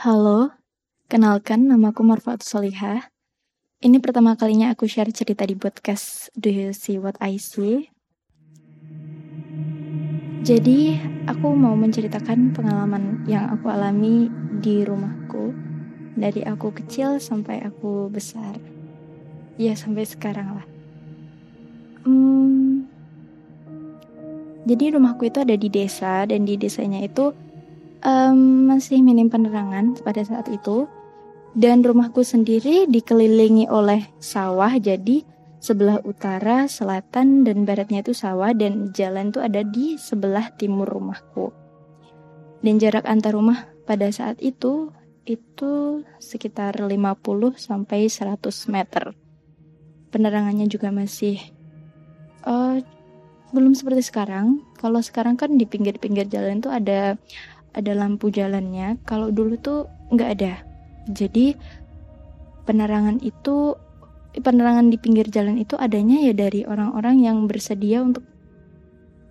Halo, kenalkan namaku Marfaat Solihah. Ini pertama kalinya aku share cerita di podcast Do You See What I See? Jadi, aku mau menceritakan pengalaman yang aku alami di rumahku dari aku kecil sampai aku besar. Ya, sampai sekarang lah. Hmm, jadi rumahku itu ada di desa dan di desanya itu um, masih minim penerangan pada saat itu dan rumahku sendiri dikelilingi oleh sawah jadi sebelah utara, selatan dan baratnya itu sawah dan jalan itu ada di sebelah timur rumahku. Dan jarak antar rumah pada saat itu itu sekitar 50 sampai 100 meter. Penerangannya juga masih uh, belum seperti sekarang. Kalau sekarang kan di pinggir-pinggir jalan itu ada ada lampu jalannya. Kalau dulu tuh nggak ada. Jadi penerangan itu penerangan di pinggir jalan itu adanya ya dari orang-orang yang bersedia untuk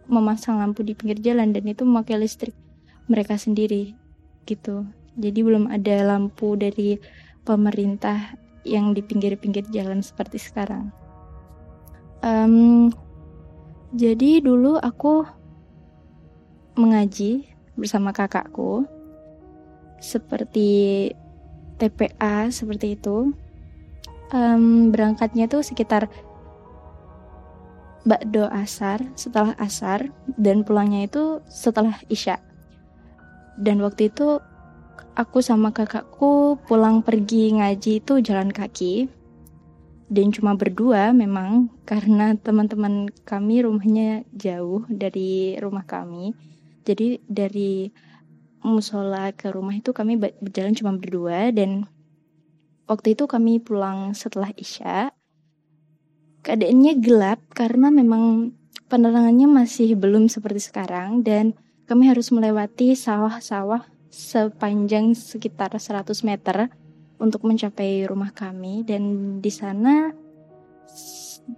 memasang lampu di pinggir jalan dan itu memakai listrik mereka sendiri gitu. Jadi belum ada lampu dari pemerintah yang di pinggir-pinggir jalan seperti sekarang. Um, jadi dulu aku mengaji bersama kakakku. Seperti TPA seperti itu. Um, berangkatnya tuh sekitar bakdo asar setelah asar dan pulangnya itu setelah isya. Dan waktu itu aku sama kakakku pulang pergi ngaji itu jalan kaki. Dan cuma berdua memang karena teman-teman kami rumahnya jauh dari rumah kami jadi dari musola ke rumah itu kami berjalan cuma berdua dan waktu itu kami pulang setelah Isya. Keadaannya gelap karena memang penerangannya masih belum seperti sekarang dan kami harus melewati sawah-sawah sepanjang sekitar 100 meter untuk mencapai rumah kami dan di sana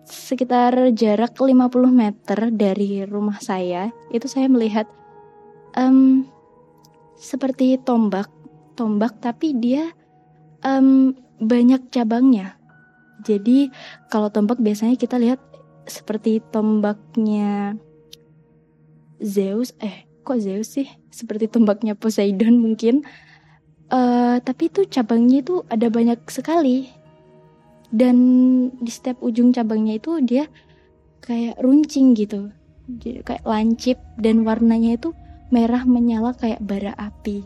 sekitar jarak 50 meter dari rumah saya itu saya melihat um, seperti tombak, tombak tapi dia um, banyak cabangnya. Jadi kalau tombak biasanya kita lihat seperti tombaknya Zeus, eh kok Zeus sih? Seperti tombaknya Poseidon mungkin. Uh, tapi itu cabangnya itu ada banyak sekali. Dan di setiap ujung cabangnya itu dia kayak runcing gitu. Jadi kayak lancip dan warnanya itu merah menyala kayak bara api.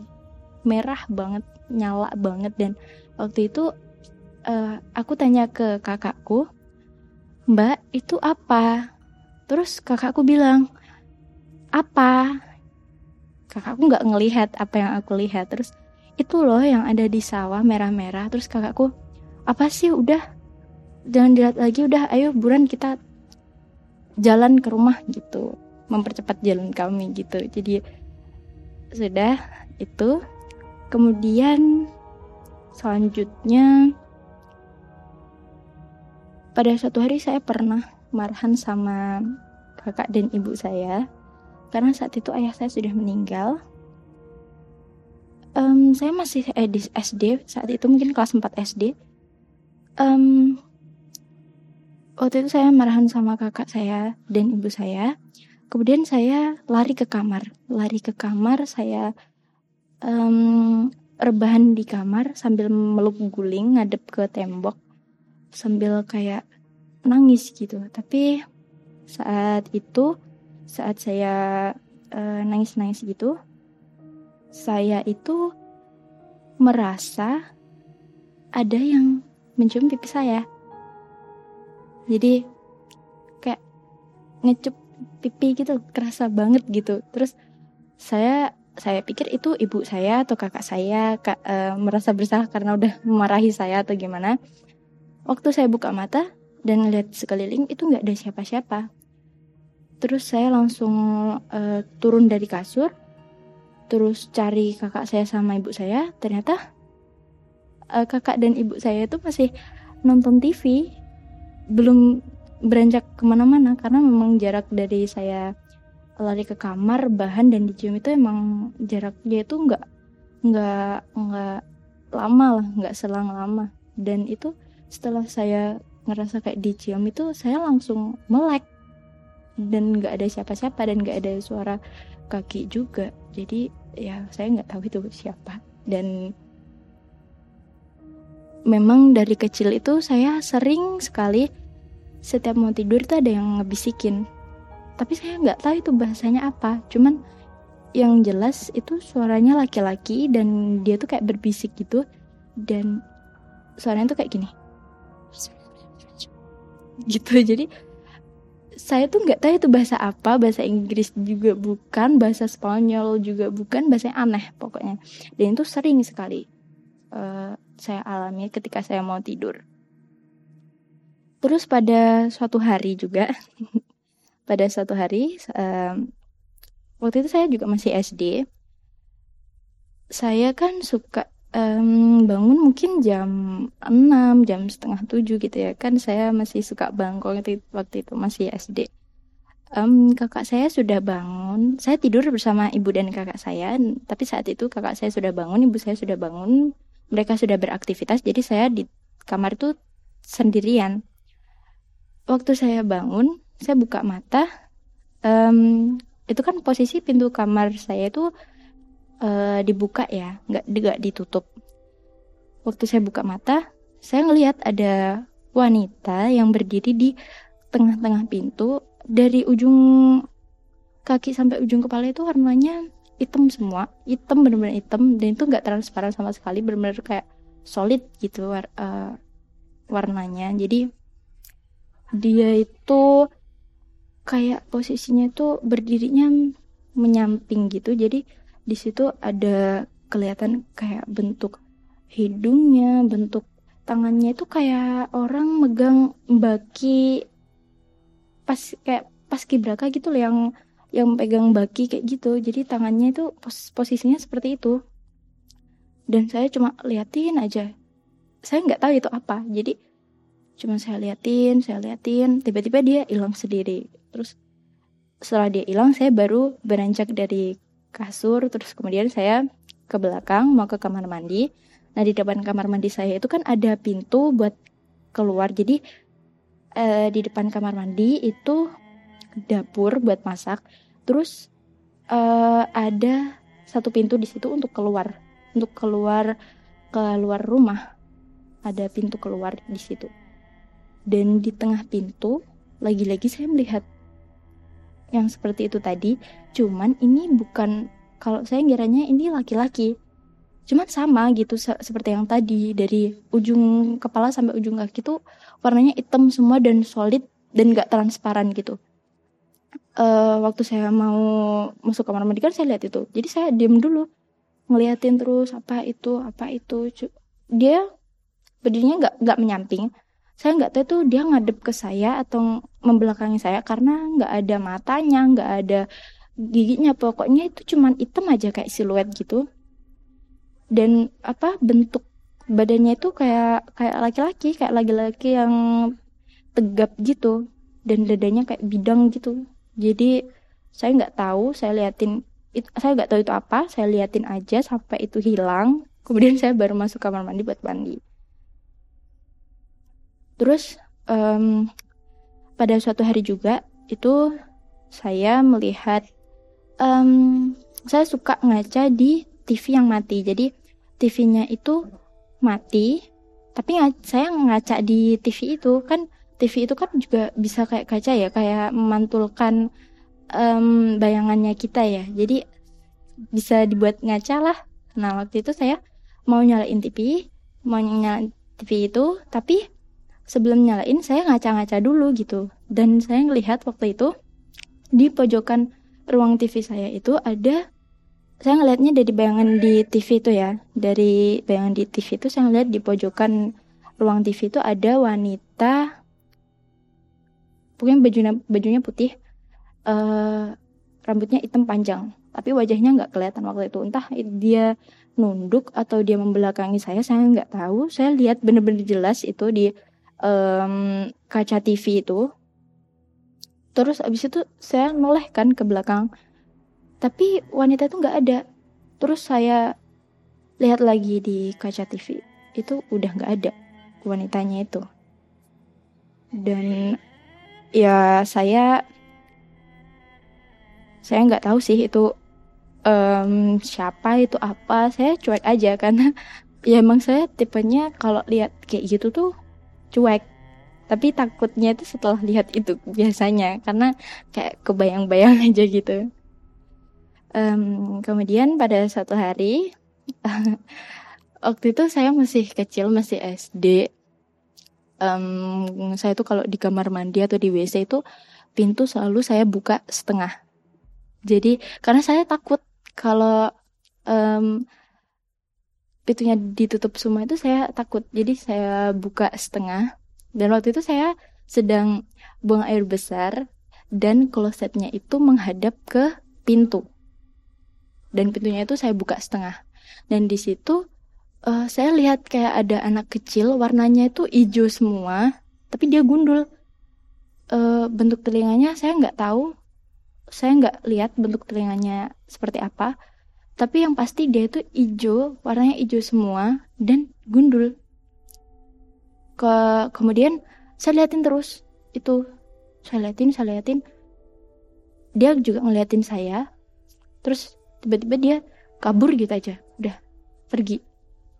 Merah banget nyala banget dan waktu itu uh, aku tanya ke kakakku mbak itu apa? Terus kakakku bilang apa? Kakakku nggak ngelihat apa yang aku lihat. Terus itu loh yang ada di sawah merah-merah. Terus kakakku apa sih? Udah jangan dilihat lagi udah ayo buruan kita jalan ke rumah gitu. Mempercepat jalan kami gitu. Jadi sudah itu. Kemudian selanjutnya pada suatu hari saya pernah marahan sama kakak dan ibu saya karena saat itu ayah saya sudah meninggal. Um, saya masih eh, di SD saat itu mungkin kelas 4 SD um, waktu itu saya marahan sama kakak saya dan ibu saya kemudian saya lari ke kamar. Lari ke kamar saya um, rebahan di kamar sambil meluk guling ngadep ke tembok. Sambil kayak nangis gitu. Tapi saat itu saat saya uh, nangis-nangis gitu saya itu merasa ada yang mencium pipi saya. Jadi kayak ngecup pipi gitu kerasa banget gitu. Terus saya saya pikir itu ibu saya atau kakak saya kak, e, merasa bersalah karena udah memarahi saya atau gimana. Waktu saya buka mata dan ngeliat sekeliling itu nggak ada siapa-siapa. Terus saya langsung e, turun dari kasur terus cari kakak saya sama ibu saya. Ternyata e, kakak dan ibu saya itu masih nonton TV belum beranjak ke mana-mana karena memang jarak dari saya lari ke kamar bahan dan dicium itu emang jarak dia itu nggak nggak nggak lama lah nggak selang lama. Dan itu setelah saya ngerasa kayak dicium itu saya langsung melek. Dan nggak ada siapa-siapa dan nggak ada suara kaki juga. Jadi ya saya nggak tahu itu siapa. Dan memang dari kecil itu saya sering sekali setiap mau tidur tuh ada yang ngebisikin. Tapi saya nggak tahu itu bahasanya apa. Cuman yang jelas itu suaranya laki-laki dan dia tuh kayak berbisik gitu. Dan suaranya tuh kayak gini. Gitu. Jadi saya tuh nggak tahu itu bahasa apa. Bahasa Inggris juga bukan. Bahasa Spanyol juga bukan. Bahasa aneh pokoknya. Dan itu sering sekali uh, saya alami ketika saya mau tidur terus pada suatu hari juga pada suatu hari um, waktu itu saya juga masih SD saya kan suka um, bangun mungkin jam 6, jam setengah 7 gitu ya. Kan saya masih suka bangkong itu waktu itu masih SD. Um, kakak saya sudah bangun. Saya tidur bersama ibu dan kakak saya, tapi saat itu kakak saya sudah bangun, ibu saya sudah bangun. Mereka sudah beraktivitas, jadi saya di kamar itu sendirian. Waktu saya bangun, saya buka mata. Um, itu kan posisi pintu kamar saya itu uh, dibuka ya, nggak nggak ditutup. Waktu saya buka mata, saya ngelihat ada wanita yang berdiri di tengah-tengah pintu dari ujung kaki sampai ujung kepala itu warnanya hitam semua, hitam benar-benar hitam dan itu nggak transparan sama sekali, benar-benar kayak solid gitu war, uh, warnanya. Jadi dia itu kayak posisinya itu berdirinya menyamping gitu, jadi di situ ada kelihatan kayak bentuk hidungnya, bentuk tangannya itu kayak orang megang baki pas kayak pas kibraka gitu loh yang yang pegang baki kayak gitu. Jadi tangannya itu pos posisinya seperti itu. Dan saya cuma liatin aja. Saya nggak tahu itu apa. Jadi cuma saya liatin, saya liatin, tiba-tiba dia hilang sendiri. Terus setelah dia hilang, saya baru beranjak dari kasur terus kemudian saya ke belakang mau ke kamar mandi. Nah di depan kamar mandi saya itu kan ada pintu buat keluar. Jadi eh, di depan kamar mandi itu dapur buat masak. Terus eh, ada satu pintu di situ untuk keluar untuk keluar keluar rumah. Ada pintu keluar di situ dan di tengah pintu lagi-lagi saya melihat yang seperti itu tadi. Cuman ini bukan kalau saya ngiranya ini laki-laki. Cuman sama gitu se seperti yang tadi. Dari ujung kepala sampai ujung kaki tuh warnanya hitam semua dan solid dan gak transparan gitu. Uh, waktu saya mau masuk kamar mandi kan saya lihat itu. Jadi saya diam dulu ngeliatin terus apa itu apa itu. Dia berdirinya nggak nggak menyamping saya nggak tahu tuh dia ngadep ke saya atau membelakangi saya karena nggak ada matanya nggak ada giginya. Pokoknya itu cuman hitam aja kayak siluet gitu. Dan apa bentuk badannya itu kayak kayak laki-laki kayak laki-laki yang tegap gitu. Dan dadanya kayak bidang gitu. Jadi saya nggak tahu saya liatin itu, saya nggak tahu itu apa. Saya liatin aja sampai itu hilang. Kemudian saya baru masuk kamar mandi buat mandi Terus um, pada suatu hari juga itu saya melihat um, saya suka ngaca di TV yang mati. Jadi TV-nya itu mati, tapi saya ngaca di TV itu kan TV itu kan juga bisa kayak kaca ya, kayak memantulkan um, bayangannya kita ya. Jadi bisa dibuat ngaca lah. Nah waktu itu saya mau nyalain TV, mau nyalain TV itu, tapi sebelum nyalain saya ngaca-ngaca dulu gitu. Dan saya ngelihat waktu itu di pojokan ruang TV saya itu ada saya ngelihatnya dari bayangan di TV itu ya. Dari bayangan di TV itu saya ngeliat di pojokan ruang TV itu ada wanita pokoknya bajunya bajunya putih uh, rambutnya hitam panjang. Tapi wajahnya nggak kelihatan waktu itu. Entah dia nunduk atau dia membelakangi saya saya nggak tahu. Saya lihat bener-bener jelas itu di um, kaca TV itu. Terus abis itu saya noleh kan ke belakang. Tapi wanita itu nggak ada. Terus saya lihat lagi di kaca TV itu udah nggak ada wanitanya itu. Dan ya saya saya nggak tahu sih itu um, siapa itu apa. Saya cuek aja karena ya emang saya tipenya kalau lihat kayak gitu tuh cuek. Tapi takutnya itu setelah lihat itu biasanya karena kayak kebayang-bayang aja gitu. Um, kemudian pada suatu hari waktu itu saya masih kecil masih SD um, saya tuh kalau di kamar mandi atau di WC itu pintu selalu saya buka setengah. Jadi karena saya takut kalau um, pintunya ditutup semua itu saya takut. Jadi saya buka setengah. Dan waktu itu saya sedang buang air besar dan klosetnya itu menghadap ke pintu. Dan pintunya itu saya buka setengah. Dan di situ uh, saya lihat kayak ada anak kecil warnanya itu hijau semua tapi dia gundul. Uh, bentuk telinganya saya nggak tahu. Saya nggak lihat bentuk telinganya seperti apa tapi yang pasti dia itu hijau warnanya hijau semua dan gundul. Ke kemudian saya liatin terus itu saya liatin saya liatin. Dia juga ngeliatin saya terus tiba-tiba dia kabur gitu aja udah pergi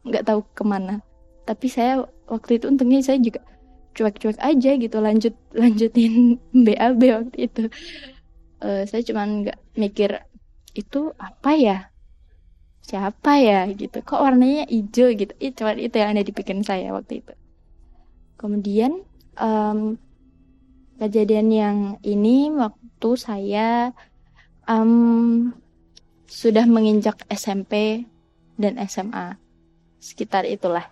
nggak tahu ke mana. Tapi saya waktu itu untungnya saya juga cuek-cuek aja gitu lanjut lanjutin BAB waktu itu. Uh, saya cuman nggak mikir itu apa ya siapa ya gitu. Kok warnanya hijau gitu. Itu itu yang ada di pikiran saya waktu itu. Kemudian um, kejadian yang ini waktu saya um, sudah menginjak SMP dan SMA sekitar itulah.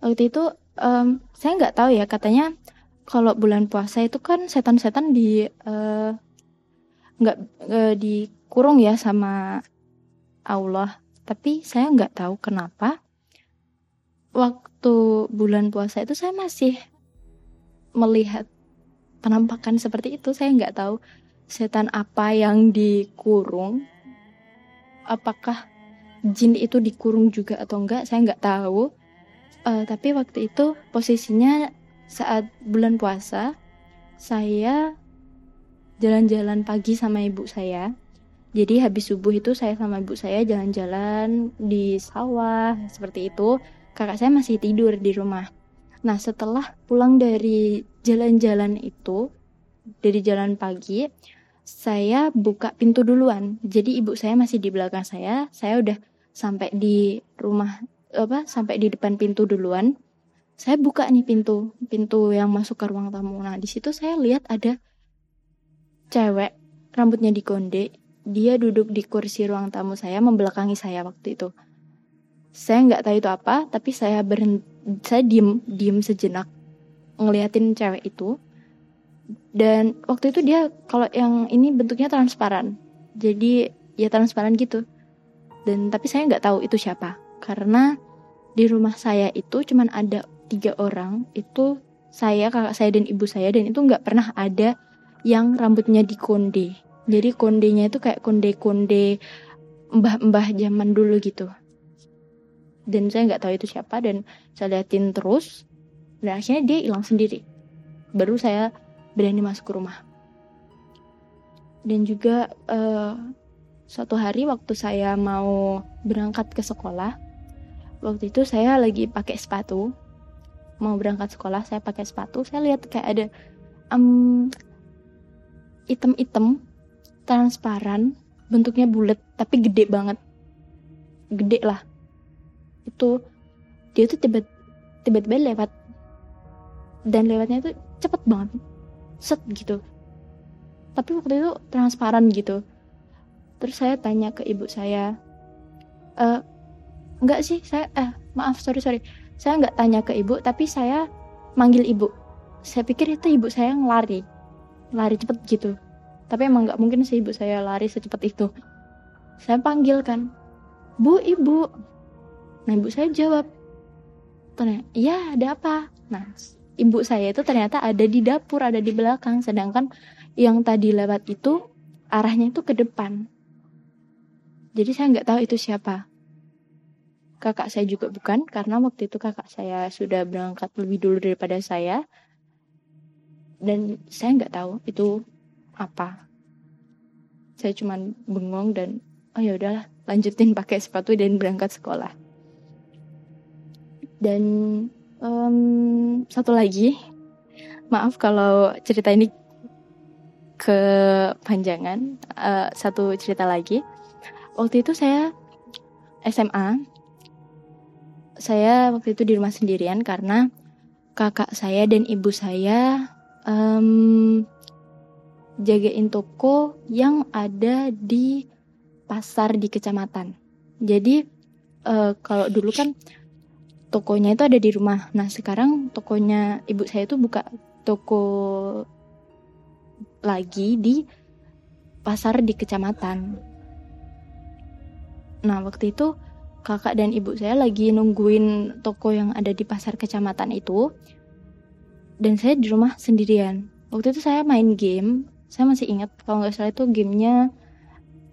Waktu itu um, saya nggak tahu ya katanya kalau bulan puasa itu kan setan-setan di uh, nggak uh, dikurung ya sama Allah. Tapi saya nggak tahu kenapa waktu bulan puasa itu saya masih melihat penampakan seperti itu. Saya nggak tahu setan apa yang dikurung. Apakah jin itu dikurung juga atau enggak saya nggak tahu. Uh, tapi waktu itu posisinya saat bulan puasa saya jalan-jalan pagi sama ibu saya jadi habis subuh itu saya sama ibu saya jalan-jalan di sawah seperti itu kakak saya masih tidur di rumah nah setelah pulang dari jalan-jalan itu dari jalan pagi saya buka pintu duluan. Jadi ibu saya masih di belakang saya. Saya udah sampai di rumah apa sampai di depan pintu duluan. Saya buka nih pintu, pintu yang masuk ke ruang tamu. Nah, di situ saya lihat ada cewek rambutnya dikonde. Dia duduk di kursi ruang tamu saya membelakangi saya waktu itu. Saya nggak tahu itu apa, tapi saya berhenti, saya diem, diem sejenak ngeliatin cewek itu. Dan waktu itu dia kalau yang ini bentuknya transparan. Jadi ya transparan gitu. Dan tapi saya nggak tahu itu siapa. Karena di rumah saya itu cuman ada tiga orang. Itu saya kakak saya dan ibu saya dan itu nggak pernah ada yang rambutnya dikonde jadi kondenya itu kayak konde-konde mbah-mbah zaman dulu gitu. Dan saya nggak tahu itu siapa dan saya liatin terus dan akhirnya dia hilang sendiri. Baru saya berani masuk ke rumah. Dan juga uh, suatu hari waktu saya mau berangkat ke sekolah, waktu itu saya lagi pakai sepatu, mau berangkat sekolah saya pakai sepatu, saya lihat kayak ada um, item-item transparan, bentuknya bulat tapi gede banget, gede lah. Itu dia tuh tiba tiba-tiba lewat. Dan lewatnya tuh cepet banget. Set gitu. Tapi waktu itu transparan gitu. Terus saya tanya ke ibu saya e, enggak sih saya eh maaf sorry sorry. Saya nggak tanya ke ibu tapi saya manggil ibu. Saya pikir itu ibu saya yang lari. Lari cepet gitu tapi emang nggak mungkin sih ibu saya lari secepat itu. Saya panggil kan bu ibu. Nah ibu saya jawab ternyata iya ada apa? Nah ibu saya itu ternyata ada di dapur, ada di belakang, sedangkan yang tadi lewat itu arahnya itu ke depan. Jadi saya nggak tahu itu siapa. kakak saya juga bukan karena waktu itu kakak saya sudah berangkat lebih dulu daripada saya. Dan saya nggak tahu itu apa? Saya cuman bengong dan oh ya udahlah lanjutin pakai sepatu dan berangkat sekolah. Dan um, satu lagi maaf kalau cerita ini kepanjangan uh, satu cerita lagi. Waktu itu saya SMA saya waktu itu di rumah sendirian karena kakak saya dan ibu saya um, jagain toko yang ada di pasar di kecamatan. Jadi uh, kalau dulu kan tokonya itu ada di rumah. Nah sekarang tokonya ibu saya itu buka toko lagi di pasar di kecamatan. Nah waktu itu kakak dan ibu saya lagi nungguin toko yang ada di pasar kecamatan itu dan saya di rumah sendirian waktu itu saya main game saya masih ingat kalau nggak salah itu gamenya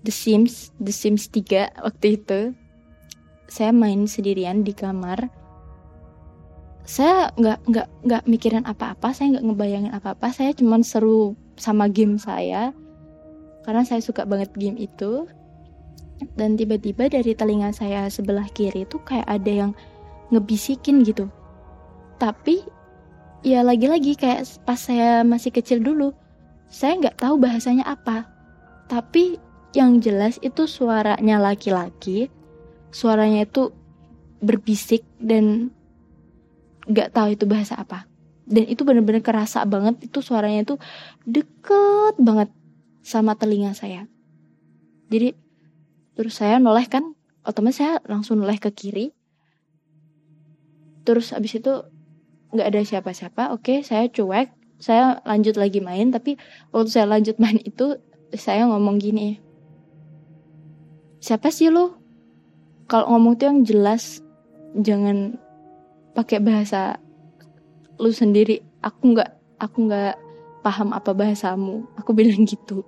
The Sims The Sims 3 waktu itu. Saya main sendirian di kamar. Saya nggak nggak nggak mikirin apa-apa saya nggak ngebayangin apa-apa. Saya cuman seru sama game saya karena saya suka banget game itu. Dan tiba-tiba dari telinga saya sebelah kiri itu kayak ada yang ngebisikin gitu. Tapi ya lagi-lagi kayak pas saya masih kecil dulu saya nggak tahu bahasanya apa. Tapi yang jelas itu suaranya laki-laki suaranya itu berbisik dan nggak tahu itu bahasa apa. Dan itu bener-bener kerasa banget itu suaranya itu deket banget sama telinga saya. Jadi terus saya noleh kan otomatis saya langsung noleh ke kiri. Terus abis itu nggak ada siapa-siapa oke saya cuek saya lanjut lagi main tapi waktu saya lanjut main itu saya ngomong gini siapa sih lo kalau ngomong tuh yang jelas jangan pakai bahasa lu sendiri. Aku nggak aku nggak paham apa bahasamu. Aku bilang gitu.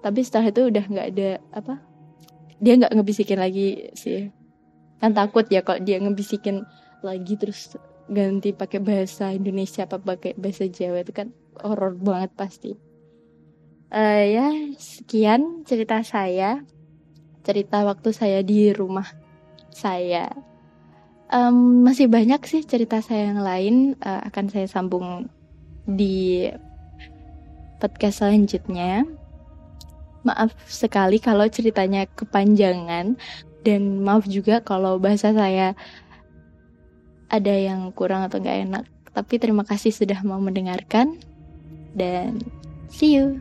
Tapi setelah itu udah nggak ada apa dia nggak ngebisikin lagi sih. Kan takut ya kalau dia ngebisikin lagi terus ganti pakai bahasa Indonesia apa pakai bahasa Jawa itu kan horor banget pasti. Uh, ya sekian cerita saya. Cerita waktu saya di rumah saya. Um, masih banyak sih cerita saya yang lain uh, akan saya sambung di podcast selanjutnya. Maaf sekali kalau ceritanya kepanjangan dan maaf juga kalau bahasa saya ada yang kurang atau nggak enak. Tapi terima kasih sudah mau mendengarkan dan see you.